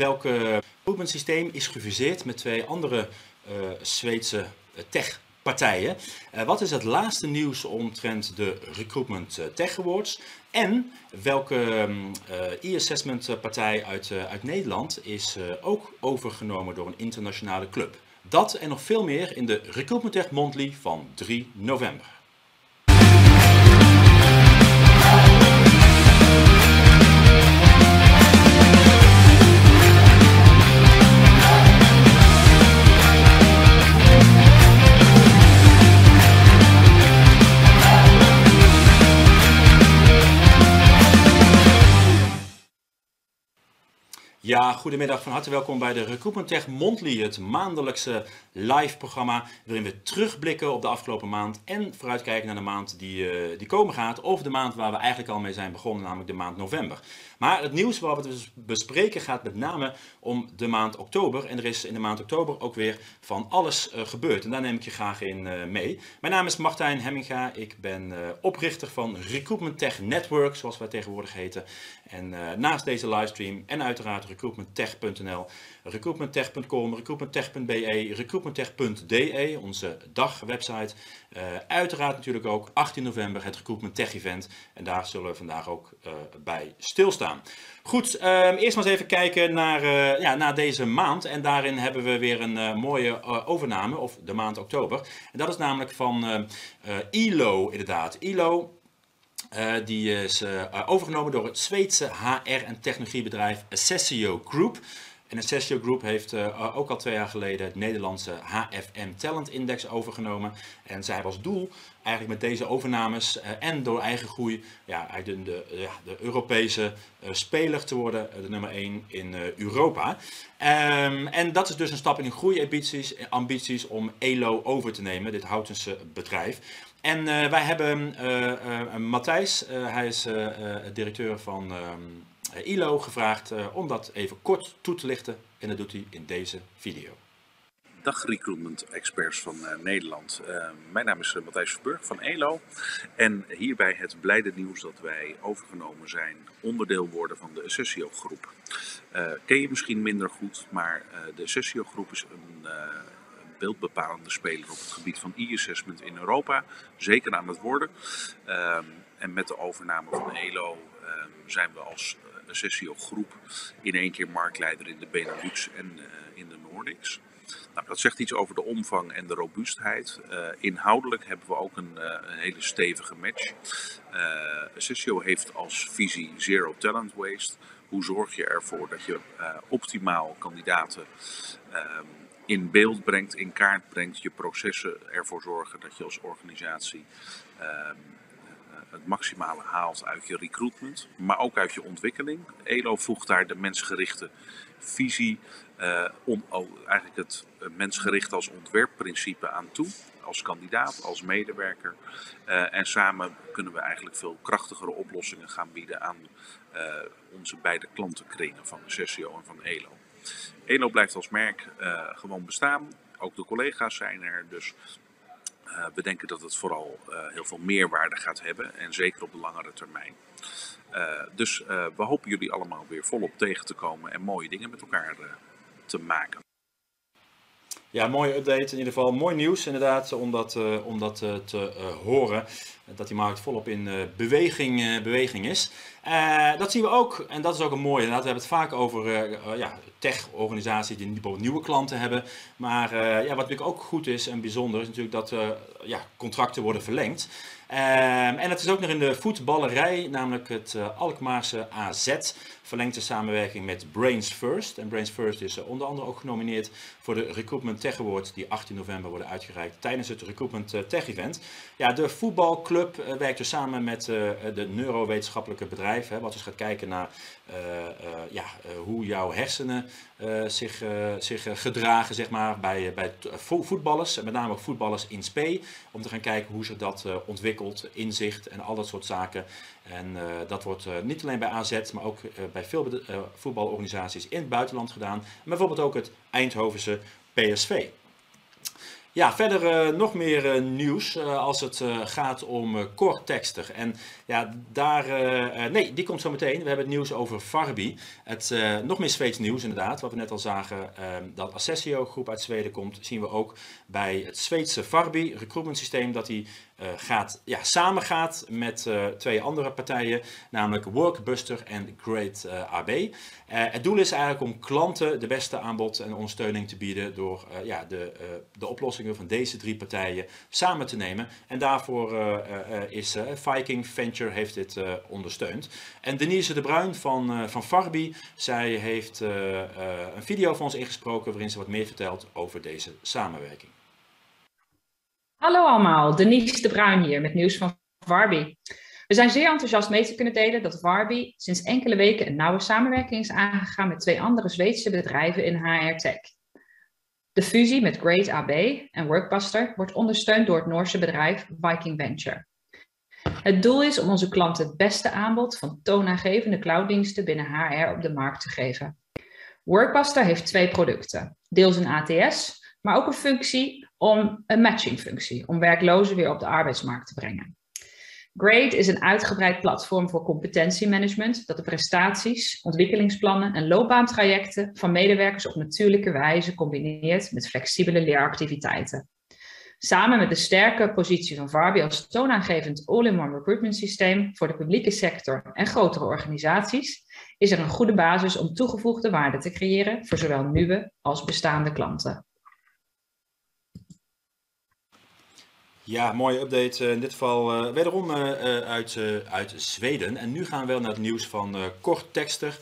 welk recruitment systeem is gefuseerd met twee andere Zweedse tech partijen. wat is het laatste nieuws omtrent de Recruitment Tech Awards? En welke e-assessment partij uit, uit Nederland is ook overgenomen door een internationale club? Dat en nog veel meer in de Recruitment Tech Monthly van 3 november. Ja, goedemiddag, van harte welkom bij de Recruitment Tech Monthly, het maandelijkse live programma waarin we terugblikken op de afgelopen maand en vooruitkijken naar de maand die, uh, die komen gaat, of de maand waar we eigenlijk al mee zijn begonnen, namelijk de maand november. Maar het nieuws waar we dus bespreken gaat met name om de maand oktober en er is in de maand oktober ook weer van alles uh, gebeurd en daar neem ik je graag in uh, mee. Mijn naam is Martijn Hemminga, ik ben oprichter van Recruitment Tech Network, zoals wij tegenwoordig heten. En naast deze livestream en uiteraard recruitmenttech.nl, recruitmenttech.com, recruitmenttech.be, recruitmenttech.de, onze dagwebsite. Uh, uiteraard natuurlijk ook 18 november het Recruitment Tech Event. En daar zullen we vandaag ook uh, bij stilstaan. Goed, um, eerst maar eens even kijken naar, uh, ja, naar deze maand. En daarin hebben we weer een mooie overname, of de maand oktober. En dat is namelijk van ILO inderdaad. ILO die is overgenomen door het Zweedse HR- en technologiebedrijf Assessio Group. En Assessio Group heeft uh, ook al twee jaar geleden het Nederlandse HFM Talent Index overgenomen. En zij hebben als doel eigenlijk met deze overnames en door eigen groei ja, de, de, de Europese speler te worden, de nummer 1 in Europa. Um, en dat is dus een stap in hun groeiambities ambities om ELO over te nemen, dit Houtense bedrijf. En wij hebben Matthijs, hij is directeur van ehm, ILO, gevraagd om dat even kort toe te lichten. En dat doet hij in deze video. Dag recruitment experts van Nederland. mijn naam is Matthijs Verburg van ELO. En hierbij het blijde nieuws dat wij overgenomen zijn, onderdeel worden van de Assessio groep. ken je misschien minder goed, maar de Assessio groep is een beeldbepalende speler op het gebied van e-assessment in Europa. Zeker aan het worden. Um, en met de overname van ELO um, zijn we als uh, Assessio groep in één keer marktleider in de Benelux en uh, in de Nordics. Nou, dat zegt iets over de omvang en de robuustheid. Uh, inhoudelijk hebben we ook een, een hele stevige match. Uh, heeft als visie Zero Talent Waste. Hoe zorg je ervoor dat je optimaal kandidaten ehm, in beeld brengt, in kaart brengt, je processen ervoor zorgen dat je als organisatie uh, het maximale haalt uit je recruitment, maar ook uit je ontwikkeling. ELO voegt daar de mensgerichte visie, on, eigenlijk het mensgericht als ontwerpprincipe aan toe, als kandidaat, als medewerker. Uh, en samen kunnen we eigenlijk veel krachtigere oplossingen gaan bieden aan onze beide klantenkringen van Sessio en van ELO. Elo blijft als merk gewoon bestaan. Ook de collega's zijn er. Dus uh, we denken dat het vooral uh, heel veel meerwaarde gaat hebben. En zeker op de langere termijn. dus we hopen jullie allemaal weer volop tegen te komen en mooie dingen met elkaar te maken. Ja, mooie update. In ieder geval mooi nieuws inderdaad om dat, om dat te horen. Dat die markt volop in beweging, beweging is. dat zien we ook, en dat is ook een mooie. We hebben het vaak over ja, tech-organisaties die bijvoorbeeld nieuwe klanten hebben. Maar ja, wat natuurlijk ook goed is en bijzonder is natuurlijk dat ja, contracten worden verlengd. Um, en het is ook nog in de voetballerij, namelijk het uh, Alkmaarse AZ verlengt de samenwerking met Brains First. En Brains First is uh, onder andere ook genomineerd voor de Recruitment Tech Awards die 18 november worden uitgereikt tijdens het Recruitment uh, Tech Event. Ja, de voetbalclub werkt dus samen met de neurowetenschappelijke bedrijven, wat dus gaat kijken naar ja, hoe jouw hersenen zich, zich gedragen zeg maar, bij, bij voetballers, met name ook voetballers in spe, om te gaan kijken hoe ze dat ontwikkelen inzicht en al dat soort zaken. En dat wordt niet alleen bij AZ, maar ook bij veel voetbalorganisaties in het buitenland gedaan. Bijvoorbeeld ook het Eindhovense PSV. Ja, verder uh, nog meer uh, nieuws uh, als het gaat om Cortexter. En ja, daar, nee, die komt zo meteen. We hebben het nieuws over Farbi. Het, nog meer Zweeds nieuws inderdaad, wat we net al zagen. Ehm, dat Assessio groep uit Zweden komt, zien we ook bij het Zweedse Farbi recruitment systeem. Dat die gaat, ja, samen gaat met twee andere partijen, namelijk Workbuster en Great AB. het doel is eigenlijk om klanten de beste aanbod en ondersteuning te bieden door ja, de, de oplossingen van deze drie partijen samen te nemen. En daarvoor is Viking Venture heeft dit ondersteund. En Denise de Bruin van, van Farbi, zij heeft een video van ons ingesproken waarin ze wat meer vertelt over deze samenwerking. Hallo allemaal, Denise de Bruin hier met nieuws van Farbi. We zijn zeer enthousiast mee te kunnen delen dat Warby sinds enkele weken een nauwe samenwerking is aangegaan met twee andere Zweedse bedrijven in HR Tech. De fusie met Great AB en Workbuster wordt ondersteund door het Noorse bedrijf Viking Venture. Het doel is om onze klanten het beste aanbod van toonaangevende clouddiensten binnen HR op de markt te geven. Workbuster heeft twee producten, deels een ATS, maar ook een functie om een matchingfunctie, om werklozen weer op de arbeidsmarkt te brengen. Grade is een uitgebreid platform voor competentiemanagement dat de prestaties, ontwikkelingsplannen en loopbaantrajecten van medewerkers op natuurlijke wijze combineert met flexibele leeractiviteiten. Samen met de sterke positie van Varby als toonaangevend all-in-one recruitment systeem voor de publieke sector en grotere organisaties, is er een goede basis om toegevoegde waarde te creëren voor zowel nieuwe als bestaande klanten. Ja, mooie update. Eh, in dit geval uh, wederom uh, uit, uit Zweden. En nu gaan we naar het nieuws van uh, Kort Tekster.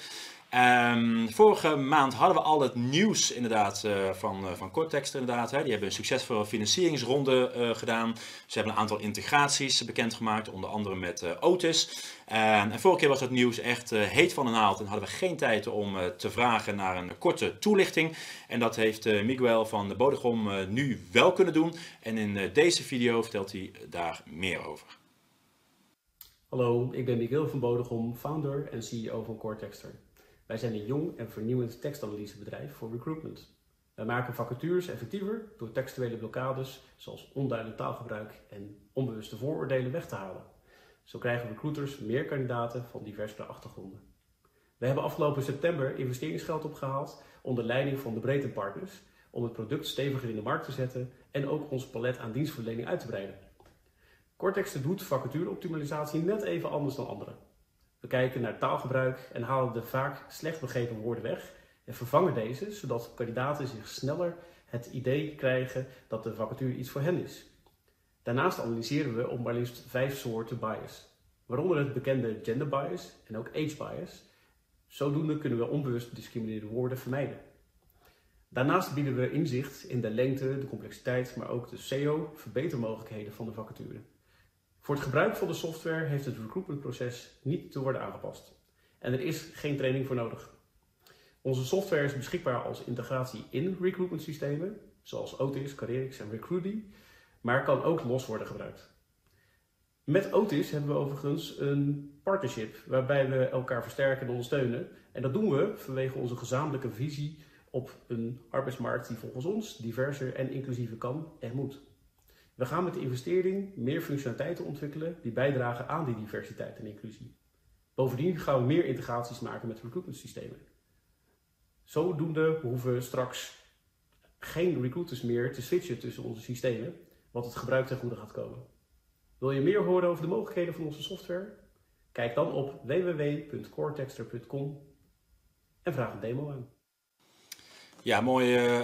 Um, vorige maand hadden we al het nieuws inderdaad van, van Cortex inderdaad. Hè. Die hebben een succesvolle financieringsronde gedaan. Ze hebben een aantal integraties bekendgemaakt, onder andere met Otis. En vorige keer was het nieuws echt heet van de naald en hadden we geen tijd om te vragen naar een korte toelichting. En dat heeft Miguel van de Bodegom nu wel kunnen doen. En in deze video vertelt hij daar meer over. Hallo, ik ben Miguel van Bodegom, founder en CEO van Cortexter. Wij zijn een jong en vernieuwend tekstanalysebedrijf voor recruitment. Wij maken vacatures effectiever door textuele blokkades zoals onduidelijk taalgebruik en onbewuste vooroordelen weg te halen. Zo krijgen recruiters meer kandidaten van diverse achtergronden. We hebben afgelopen september investeringsgeld opgehaald onder leiding van de Breedte Partners om het product steviger in de markt te zetten en ook ons palet aan dienstverlening uit te breiden. Cortex doet vacatureoptimalisatie net even anders dan anderen. We kijken naar taalgebruik en halen de vaak slecht begrepen woorden weg en vervangen deze, zodat kandidaten zich sneller het idee krijgen dat de vacature iets voor hen is. Daarnaast analyseren we op maar liefst vijf soorten bias, waaronder het bekende gender bias en ook age bias. Zodoende kunnen we onbewust discriminerende woorden vermijden. Daarnaast bieden we inzicht in de lengte, de complexiteit, maar ook de SEO, verbetermogelijkheden van de vacature. Voor het gebruik van de software heeft het recruitmentproces niet te worden aangepast. En er is geen training voor nodig. Onze software is beschikbaar als integratie in recruitment systemen, zoals Otis, Careerix en Recruity, maar kan ook los worden gebruikt. Met Otis hebben we overigens een partnership waarbij we elkaar versterken en ondersteunen. En dat doen we vanwege onze gezamenlijke visie op een arbeidsmarkt die volgens ons diverser en inclusiever kan en moet. We gaan met de investering meer functionaliteiten ontwikkelen die bijdragen aan die diversiteit en inclusie. Bovendien gaan we meer integraties maken met recruitment systemen. Zodoende hoeven we straks geen recruiters meer te switchen tussen onze systemen, wat het gebruik ten goede gaat komen. Wil je meer horen over de mogelijkheden van onze software? Kijk dan op www.coretexter.com en vraag een demo aan. Ja, mooi, uh,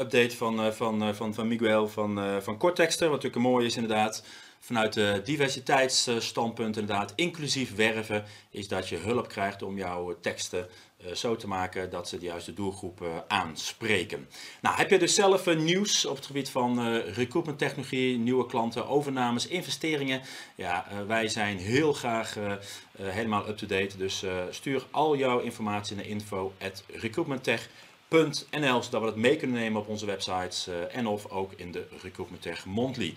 update van, uh, van, uh, van, van Miguel van, uh, van Cortexter. Wat natuurlijk mooi is inderdaad, vanuit de diversiteitsstandpunt inderdaad, inclusief werven, is dat je hulp krijgt om jouw teksten zo te maken dat ze de juiste doelgroep aanspreken. Nou, heb je dus zelf nieuws op het gebied van recruitment technologie, nieuwe klanten, overnames, investeringen? Ja, wij zijn heel graag helemaal up-to-date, dus stuur al jouw informatie naar info at recruitmenttech.nl .nl, zodat we dat mee kunnen nemen op onze websites uh, en of ook in de Recruitment Tech Monthly.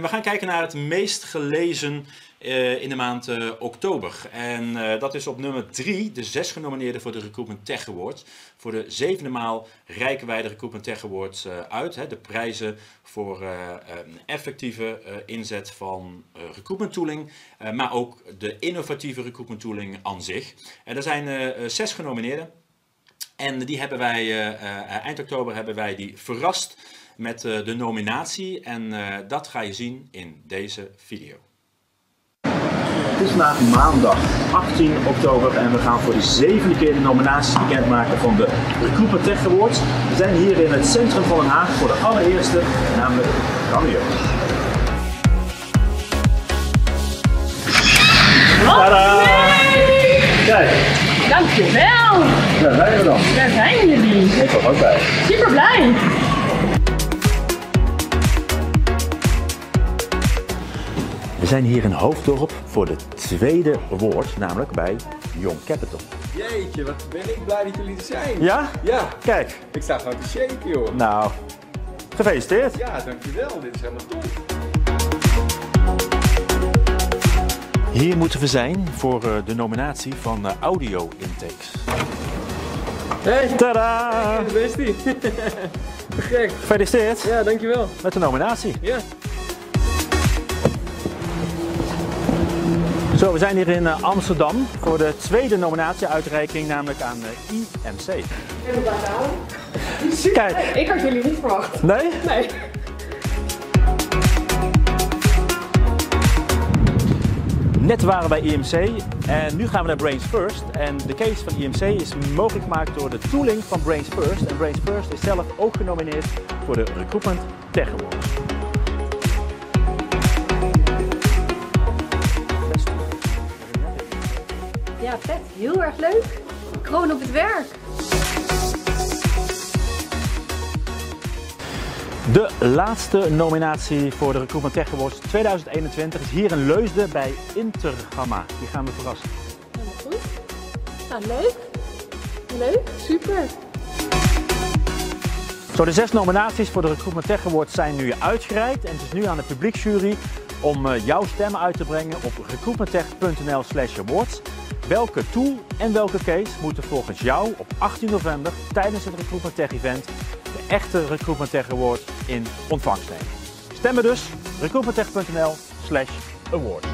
we gaan kijken naar het meest gelezen in de maand oktober. En dat is op nummer 3, de zes genomineerden voor de Recruitment Tech Awards. Voor de zevende maal reiken wij de Recruitment Tech Awards uit. Hè, de prijzen voor effectieve inzet van recruitment tooling, maar ook de innovatieve recruitment tooling aan zich. En er zijn zes genomineerden. En die hebben wij, uh, uh, eind oktober hebben wij die verrast met uh, de nominatie. En dat ga je zien in deze video. Het is vandaag maandag 18 oktober en we gaan voor de zevende keer de nominaties bekendmaken van de Recruitment Tech Awards. We zijn hier in het centrum van Den Haag voor de allereerste, namelijk Cameo. Tadaa! Kijk, Dankjewel! Daar zijn we dan. Daar zijn jullie. Ik was ook bij. Super blij. We zijn hier in Hoofddorp voor de tweede award, namelijk bij Young Capital. Jeetje, wat ben ik blij dat jullie er zijn. Ja? Ja, Kijk, ik sta gewoon te shaken joh. nou, gefeliciteerd. Ja, dankjewel. Dit is helemaal top. Hier moeten we zijn voor eh, de nominatie van eh, audio intakes. Hey, Tada! gek. Gefeliciteerd Ja, dankjewel. met de nominatie. Ja. Zo, we zijn hier in eh, Amsterdam voor de tweede nominatieuitreiking, namelijk aan eh, IMC. Kijk, Ik had jullie niet verwacht. nee? Nee. Net waren wij IMC en nu gaan we naar Brains First. En de case van IMC is mogelijk gemaakt door de tooling van Brains First. En Brains First is zelf ook genomineerd voor de Recruitment Tech Awards. Ja, vet. Heel erg leuk. Kroon op het werk. De laatste nominatie voor de Recruitment Tech Awards 2021 is hier in Leusden bij Intergamma. Die gaan we verrassen. Helemaal goed. Nou, leuk. Leuk. Super. Zo, de zes nominaties voor de Recruitment Tech Awards zijn nu uitgereikt. En het is nu aan de publieksjury om eh, jouw stemmen uit te brengen op recruitmenttech.nl slash awards. Welke tool en welke case moeten volgens jou op 18 november tijdens het Recruitment Tech event de echte Recruitment Tech Award in ontvangst nemen? Stemmen dus recruitmenttech.nl slash awards.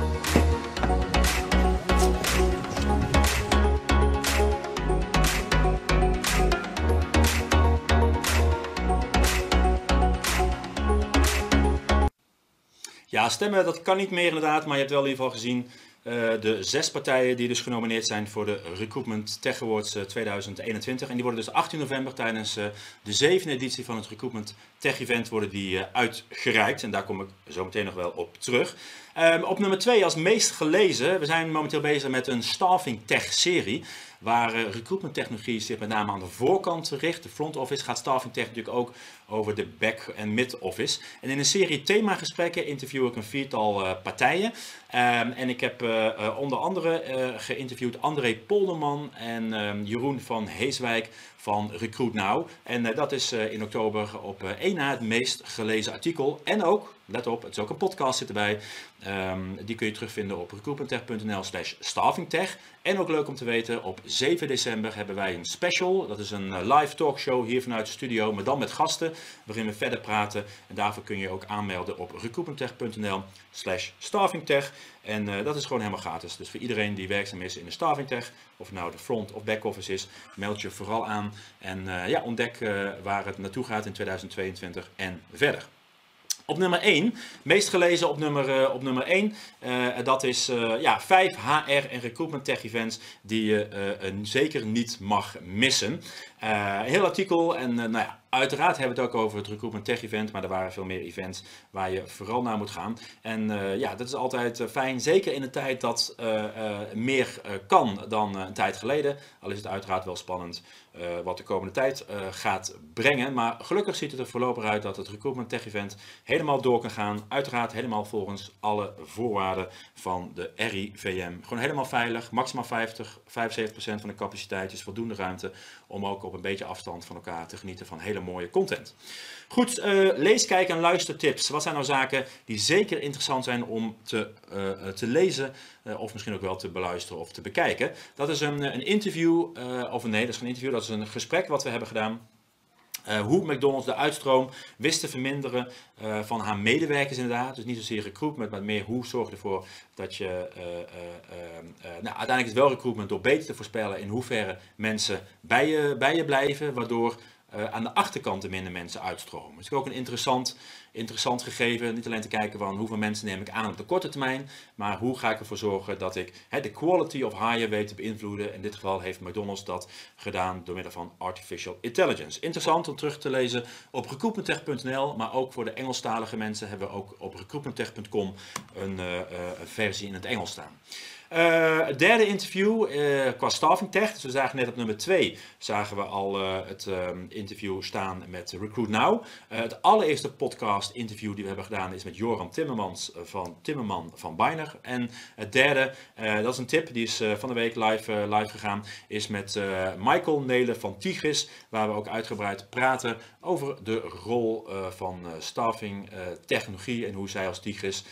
Ja, stemmen dat kan niet meer inderdaad, maar je hebt wel in ieder geval gezien eh, de zes partijen die dus genomineerd zijn voor de Recruitment Tech Awards eh, 2021. En die worden dus 18 november tijdens eh, de zevende editie van het Recruitment Tech Event worden die uitgereikt. En daar kom ik zo meteen nog wel op terug. Ehm, op nummer 2 als meest gelezen, we zijn momenteel bezig met een Staffing Tech serie. Waar uh, recruitment technologie zich met name aan de voorkant richt. De front office gaat staffing tech natuurlijk ook over de back- en mid-office. En in een serie themagesprekken interview ik een viertal uh, partijen. Um, en ik heb onder andere geïnterviewd André Polderman en um, Jeroen van Heeswijk van Recruit Now. En dat is in oktober op één na het meest gelezen artikel. En ook, let op, het is ook een podcast zit erbij. Um, die kun je terugvinden op recruitmenttech.nl slash staffingtech. En ook leuk om te weten, op 7 december hebben wij een special. Dat is een live talkshow hier vanuit de studio, maar dan met gasten. Waarin we verder praten. En daarvoor kun je ook aanmelden op recruitmenttech.nl slash staffingtech. En uh, dat is gewoon helemaal gratis. Dus voor iedereen die werkzaam is in de staffingtech, of nou de front of back office is, meld je vooral aan. En uh, ja, ontdek waar het naartoe gaat in 2022 en verder. Op nummer 1, meest gelezen op nummer, uh, op nummer 1, uh, dat is uh, ja, 5 HR en recruitment tech events die je zeker niet mag missen. Een heel artikel en nou ja, uiteraard hebben we het ook over het Recruitment Tech Event, maar er waren veel meer events waar je vooral naar moet gaan. En uh, ja, dat is altijd fijn, zeker in een tijd dat meer kan dan een tijd geleden. Al is het uiteraard wel spannend wat de komende tijd gaat brengen. Maar gelukkig ziet het er voorlopig uit dat het Recruitment Tech Event helemaal door kan gaan. Uiteraard helemaal volgens alle voorwaarden van de RIVM. Gewoon helemaal veilig, maximaal 50, 75% van de capaciteit is voldoende ruimte om ook op een beetje afstand van elkaar te genieten van hele mooie content. Goed, eh, lees, kijk en luistertips. Wat zijn nou zaken die zeker interessant zijn om te, eh, te lezen eh, of misschien ook wel te beluisteren of te bekijken? Dat is een, een interview, of nee, dat is geen interview, dat is een gesprek wat we hebben gedaan eh, hoe McDonald's de uitstroom wist te verminderen eh, van haar medewerkers inderdaad. Dus niet zozeer recruitment, maar meer hoe zorg ervoor dat je... eh, nou, uiteindelijk is het wel recruitment door beter te voorspellen in hoeverre mensen bij je, bij je blijven, waardoor aan de achterkant er minder mensen uitstromen. Dus ook een interessant, interessant gegeven. Niet alleen te kijken van hoeveel mensen neem ik aan op de korte termijn, maar hoe ga ik ervoor zorgen dat ik de quality of hire weet te beïnvloeden. In dit geval heeft McDonald's dat gedaan door middel van artificial intelligence. Interessant om terug te lezen op recruitmenttech.nl, maar ook voor de Engelstalige mensen hebben we ook op recruitmenttech.com eh, eh, een versie in het Engels staan. Eh, het derde interview eh, qua staffing tech. Dus we zagen net op nummer 2 zagen we al eh, het ehm, interview staan met Recruit Now. Het allereerste podcast interview die we hebben gedaan is met Joram Timmermans van Timmerman van Bijner. En het derde, dat is een tip, die is van de week live, live gegaan, is met Michael Nelen van Tigris. Waar we ook uitgebreid praten over de rol van staffing, technologie en hoe zij als Tigris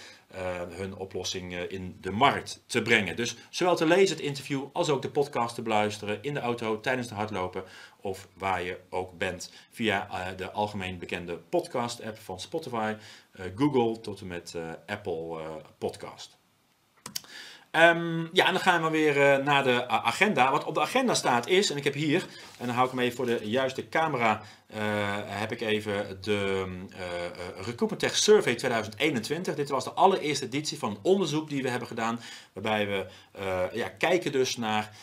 hun oplossing eh, in de markt te brengen. Dus zowel te lezen het interview als ook de podcast te beluisteren in de auto tijdens de hardlopen of waar je ook bent via eh, de algemeen bekende podcast app van Spotify, eh, Google tot en met eh, Apple eh, Podcast. Ehm, ja, en dan gaan we weer eh, naar de agenda. Wat op de agenda staat is, en ik heb hier, en dan hou ik hem even voor de juiste camera, eh, heb ik even de eh, Recruitment Survey 2021. Dit was de allereerste editie van onderzoek die we hebben gedaan, waarbij we ja, kijken dus naar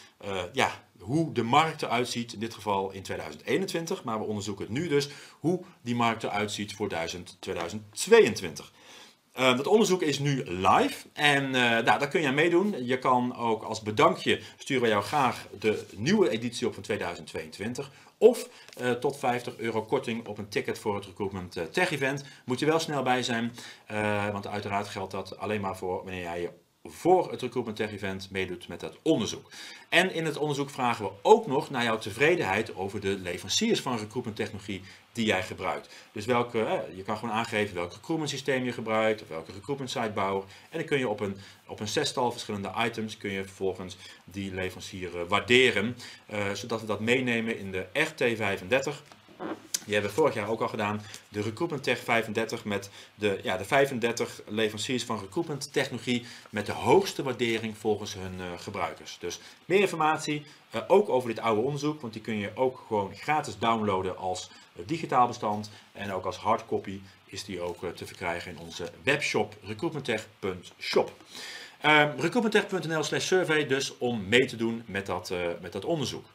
ja, hoe de markt eruit ziet, in dit geval in 2021, maar we onderzoeken het nu dus, hoe die markt eruit ziet voor 1000 2022. Uh, dat onderzoek is nu live en uh, nou, daar kun je aan meedoen. Je kan ook als bedankje sturen we jou graag de nieuwe editie op van 2022. Of uh, tot 50 euro korting op een ticket voor het Recruitment Tech Event. Moet je wel snel bij zijn, want uiteraard geldt dat alleen maar voor wanneer jij je voor het Recruitment Tech Event meedoet met dat onderzoek. En in het onderzoek vragen we ook nog naar jouw tevredenheid over de leveranciers van recruitment technologie die jij gebruikt. Dus welke, eh, je kan gewoon aangeven welk recruitment systeem je gebruikt, of welke recruitment site. En dan kun je op een, op een zestal verschillende items, kun je vervolgens die leverancier uh, waarderen. Uh, zodat we dat meenemen in de RT35. Die hebben we vorig jaar ook al gedaan. De Recruitment Tech 35 met de, ja, de 35 leveranciers van recruitment technologie met de hoogste waardering volgens hun uh, gebruikers. Dus meer informatie, uh, ook over dit oude onderzoek, want die kun je ook gewoon gratis downloaden als uh, digitaal bestand. En ook als hardcopy is die ook te verkrijgen in onze webshop recruitmenttech.shop. Uh, recruitmenttech.nl slash survey dus om mee te doen met dat, met dat onderzoek.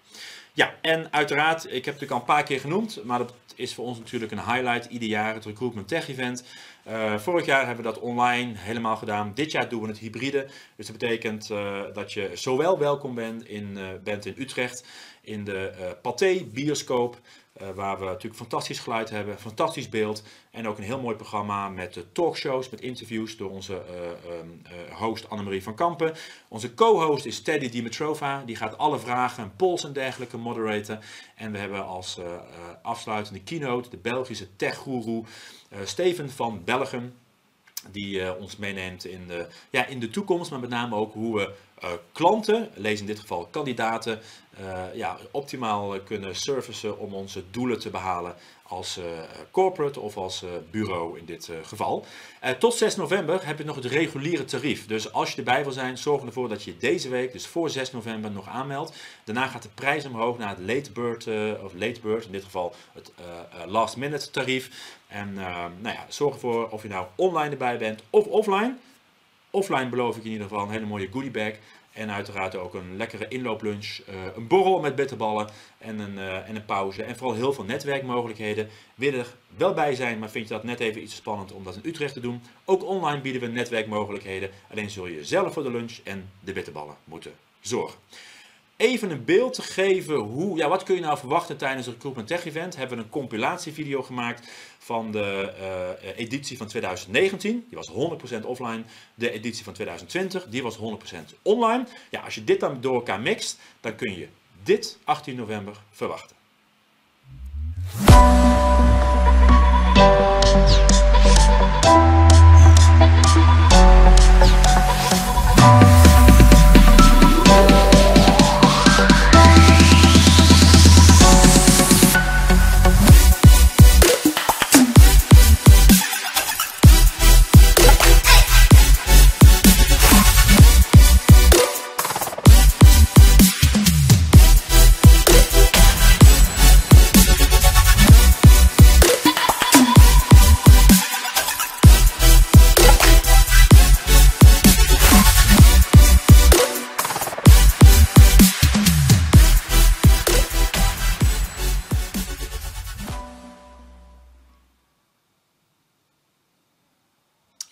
Ja, en uiteraard, ik heb het natuurlijk al een paar keer genoemd, maar dat is voor ons natuurlijk een highlight ieder jaar, het Recruitment Tech Event. Uh, vorig jaar hebben we dat online helemaal gedaan. Dit jaar doen we het hybride. Dus dat betekent uh, dat je zowel welkom bent in, uh, bent in Utrecht, in de Pathé bioscoop, uh, waar we natuurlijk fantastisch geluid hebben, fantastisch beeld en ook een heel mooi programma met uh, talkshows, met interviews door onze uh, um, host Annemarie van Kampen. Onze co-host is Teddy Dimitrova, die gaat alle vragen, polls en dergelijke moderaten. En we hebben als afsluitende keynote de Belgische tech-guru Steven van Belgium, die ons meeneemt in de, ja, in de toekomst, maar met name ook hoe we uh, klanten, lees in dit geval kandidaten, uh, ja, optimaal kunnen servicen om onze doelen te behalen als corporate of als bureau in dit geval. tot 6 november heb je nog het reguliere tarief. Dus als je erbij wil zijn, zorg ervoor dat je deze week, dus voor 6 november, nog aanmeldt. Daarna gaat de prijs omhoog naar het late bird, of late bird, in dit geval het last minute tarief. En nou ja, zorg ervoor of je nou online erbij bent of offline. Offline beloof ik in ieder geval een hele mooie goodie bag. En uiteraard ook een lekkere inlooplunch, uh, een borrel met bitterballen en een, uh, en een pauze. En vooral heel veel netwerkmogelijkheden. Wil je er wel bij zijn, maar vind je dat net even iets spannend om dat in Utrecht te doen? Ook online bieden we netwerkmogelijkheden. Alleen zul je zelf voor de lunch en de bitterballen moeten zorgen. Even een beeld te geven hoe, ja, wat kun je nou verwachten tijdens het Recruitment Tech Event. Hebben we een compilatievideo gemaakt van de uh, editie van 2019. Die was 100% offline. De editie van 2020, die was 100% online. Ja, als je dit dan door elkaar mixt, dan kun je dit 18 november verwachten.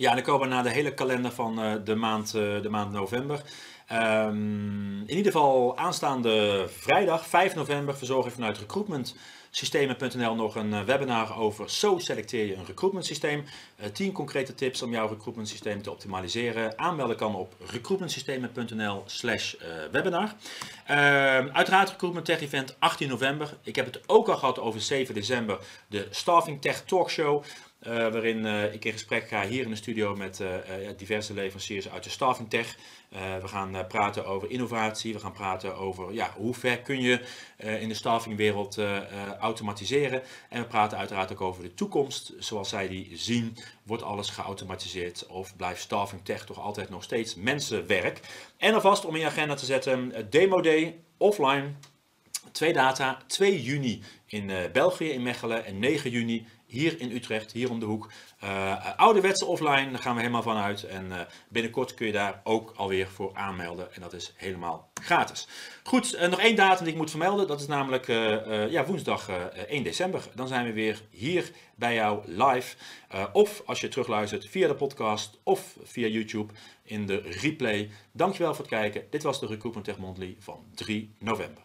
Ja, dan komen we naar de hele kalender van eh, de, maand, eh, de maand november. Ehm, in ieder geval aanstaande vrijdag 5 november verzorg ik vanuit recruitmentsystemen.nl nog een eh, webinar over zo selecteer je een recruitment systeem. 10 concrete tips om jouw recruitment systeem te optimaliseren. Aanmelden kan op recruitmentsystemen.nl slash webinar. Ehm, uiteraard Recruitment Tech Event 18 november. Ik heb het ook al gehad over 7 december, de Staffing Tech Talkshow. Uh, waarin uh, ik in gesprek ga hier in de studio met uh, diverse leveranciers uit de staffing tech. we gaan praten over innovatie, we gaan praten over ja, hoe ver kun je in de staffingwereld automatiseren. En we praten uiteraard ook over de toekomst, zoals zij die zien. Wordt alles geautomatiseerd of blijft staffing tech toch altijd nog steeds mensenwerk? En alvast om in je agenda te zetten, Demo Day offline. Twee data, 2 juni in België in Mechelen en 9 juni hier in Utrecht, hier om de hoek. Uh, ouderwetse offline, daar gaan we helemaal van uit. En uh, binnenkort kun je daar ook alweer voor aanmelden. En dat is helemaal gratis. Goed, nog één datum die ik moet vermelden. Dat is namelijk ja, woensdag 1 december. Dan zijn we weer hier bij jou live. of als je terugluistert via de podcast of via YouTube in de replay. Dankjewel voor het kijken. Dit was de Recruitment Tech Monthly van 3 november.